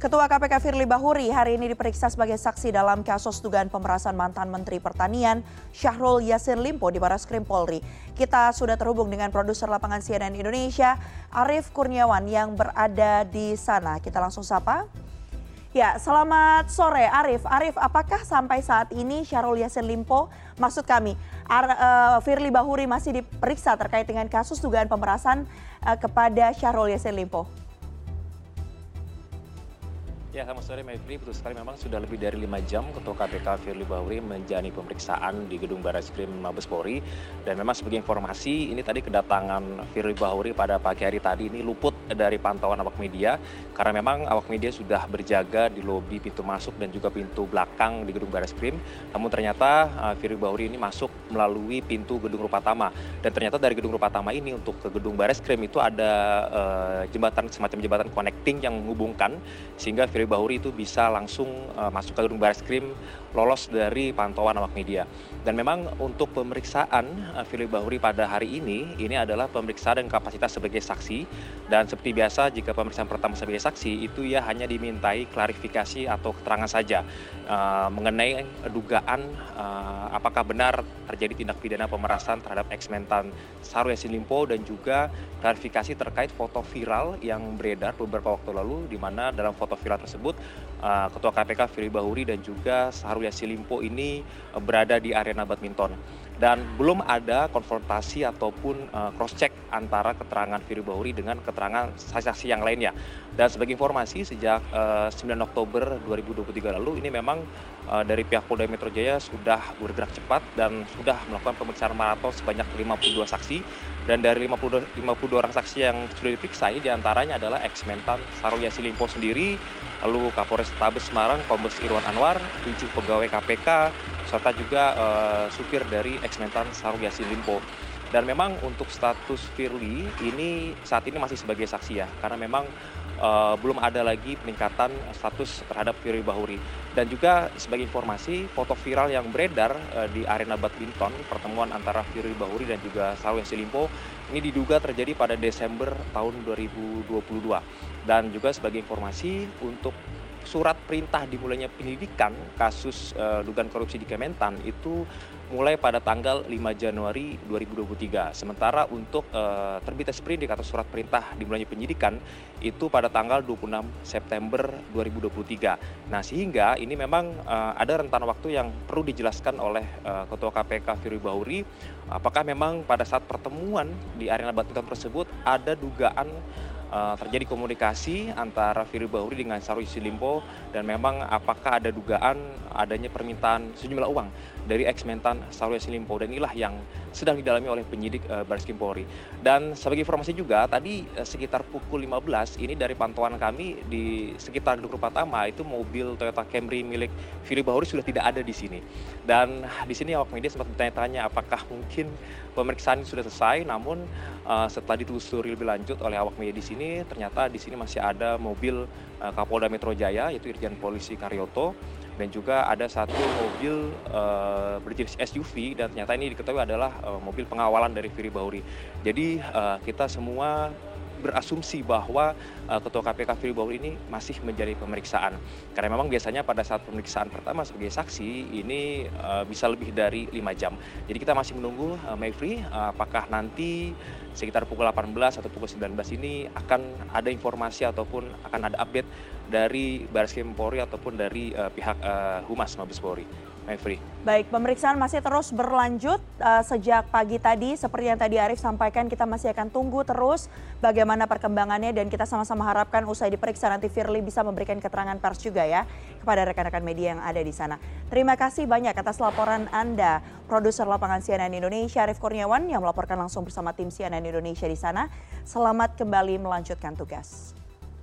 Ketua KPK Firly Bahuri hari ini diperiksa sebagai saksi dalam kasus dugaan pemerasan mantan Menteri Pertanian Syahrul Yassin Limpo di Baras Krim Polri. Kita sudah terhubung dengan produser lapangan CNN Indonesia, Arief Kurniawan yang berada di sana. Kita langsung sapa. Ya, selamat sore Arief. Arief, apakah sampai saat ini Syahrul Yassin Limpo, maksud kami, Ar, uh, Firly Bahuri masih diperiksa terkait dengan kasus dugaan pemerasan uh, kepada Syahrul Yassin Limpo? Ya, selamat sore Mevri. Betul sekali memang sudah lebih dari lima jam Ketua KPK Firly Bahuri menjalani pemeriksaan di Gedung Baris Krim Mabes Polri. Dan memang sebagai informasi, ini tadi kedatangan Firly Bahuri pada pagi hari tadi ini luput dari pantauan awak media. Karena memang awak media sudah berjaga di lobi pintu masuk dan juga pintu belakang di Gedung Baris Krim. Namun ternyata uh, Firly Bahuri ini masuk melalui pintu Gedung Rupatama. Dan ternyata dari Gedung Rupatama ini untuk ke Gedung Baris Krim itu ada uh, jembatan, semacam jembatan connecting yang menghubungkan. Sehingga Firly Bahuri itu bisa langsung uh, masuk ke gedung baris krim lolos dari pantauan awak media. Dan memang untuk pemeriksaan uh, Firly Bahuri pada hari ini, ini adalah pemeriksaan dan kapasitas sebagai saksi. Dan seperti biasa jika pemeriksaan pertama sebagai saksi itu ya hanya dimintai klarifikasi atau keterangan saja uh, mengenai dugaan uh, apakah benar terjadi tindak pidana pemerasan terhadap ex-mentan Syahrul Yassin Limpo dan juga klarifikasi terkait foto viral yang beredar beberapa waktu lalu di mana dalam foto viral tersebut Вот uh, Ketua KPK Firly Bahuri dan juga Syahrul Yassin Limpo ini uh, berada di arena badminton dan belum ada konfrontasi ataupun uh, cross check antara keterangan Firly Bahuri dengan keterangan saksi-saksi yang lainnya. Dan sebagai informasi sejak uh, 9 Oktober 2023 lalu ini memang dari pihak Polda Metro Jaya sudah bergerak cepat dan sudah melakukan pemeriksaan maraton sebanyak 52 saksi dan dari 52, 52 orang saksi yang sudah diperiksa ini di antaranya adalah ex-mentan Sarul Yassin Limpo sendiri, lalu Kapolres Tabes Semarang Kombes Irwan Anwar, tujuh pegawai KPK, serta juga uh, supir dari ex-mentan Sarul Yassin Limpo. Dan memang untuk status Firly ini saat ini masih sebagai saksi ya, karena memang uh, belum ada lagi peningkatan status terhadap Firly Bahuri. Dan juga sebagai informasi, foto viral yang beredar uh, di arena badminton, pertemuan antara Firly Bahuri dan juga Yassin Limpo, ini diduga terjadi pada Desember tahun 2022. Dan juga sebagai informasi untuk surat perintah dimulainya penyidikan kasus uh, dugaan korupsi di Kementan itu mulai pada tanggal 5 Januari 2023. Sementara untuk uh, terbitnya sprindik atau surat perintah dimulainya penyidikan itu pada tanggal 26 September 2023. Nah, sehingga ini memang uh, ada rentan waktu yang perlu dijelaskan oleh uh, Ketua KPK Firly Bahuri apakah memang pada saat pertemuan di arena badminton tersebut ada dugaan uh, terjadi komunikasi antara Firly Bahuri dengan Syahrul Yassin Limpo dan memang apakah ada dugaan adanya permintaan sejumlah uang dari ex-mentan Syahrul Yassin Limpo dan inilah yang sedang didalami oleh penyidik uh, Baris Krim Polri. Dan sebagai informasi juga tadi uh, sekitar pukul 15 ini dari pantauan kami di sekitar Gedung Rupatama itu mobil Toyota Camry milik Firly Bahuri sudah tidak ada di sini. Dan di sini awak media sempat bertanya-tanya apakah mungkin pemeriksaan sudah selesai namun uh, setelah ditelusuri lebih lanjut oleh awak media di sini ternyata di sini masih ada mobil uh, Kapolda Metro Jaya yaitu Irjen Polisi Karyoto dan juga ada satu mobil uh, berjenis SUV dan ternyata ini diketahui adalah uh, mobil pengawalan dari Firly Bahuri. Jadi uh, kita semua berasumsi bahwa uh, Ketua KPK Firly Bahuri ini masih menjadi pemeriksaan. Karena memang biasanya pada saat pemeriksaan pertama sebagai saksi ini uh, bisa lebih dari lima jam. Jadi kita masih menunggu uh, Mayfrey uh, apakah nanti sekitar pukul 18 atau pukul 19 ini akan ada informasi ataupun akan ada update dari Baris Krim Polri ataupun dari uh, pihak uh, Humas Mabes Polri. Mevri. Baik, pemeriksaan masih terus berlanjut uh, sejak pagi tadi. Seperti yang tadi Arief sampaikan, kita masih akan tunggu terus bagaimana perkembangannya dan kita sama-sama harapkan usai diperiksa nanti Firly bisa memberikan keterangan pers juga ya kepada rekan-rekan media yang ada di sana. Terima kasih banyak atas laporan Anda, produser lapangan CNN Indonesia Arief Kurniawan yang melaporkan langsung bersama tim CNN Indonesia di sana. Selamat kembali melanjutkan tugas.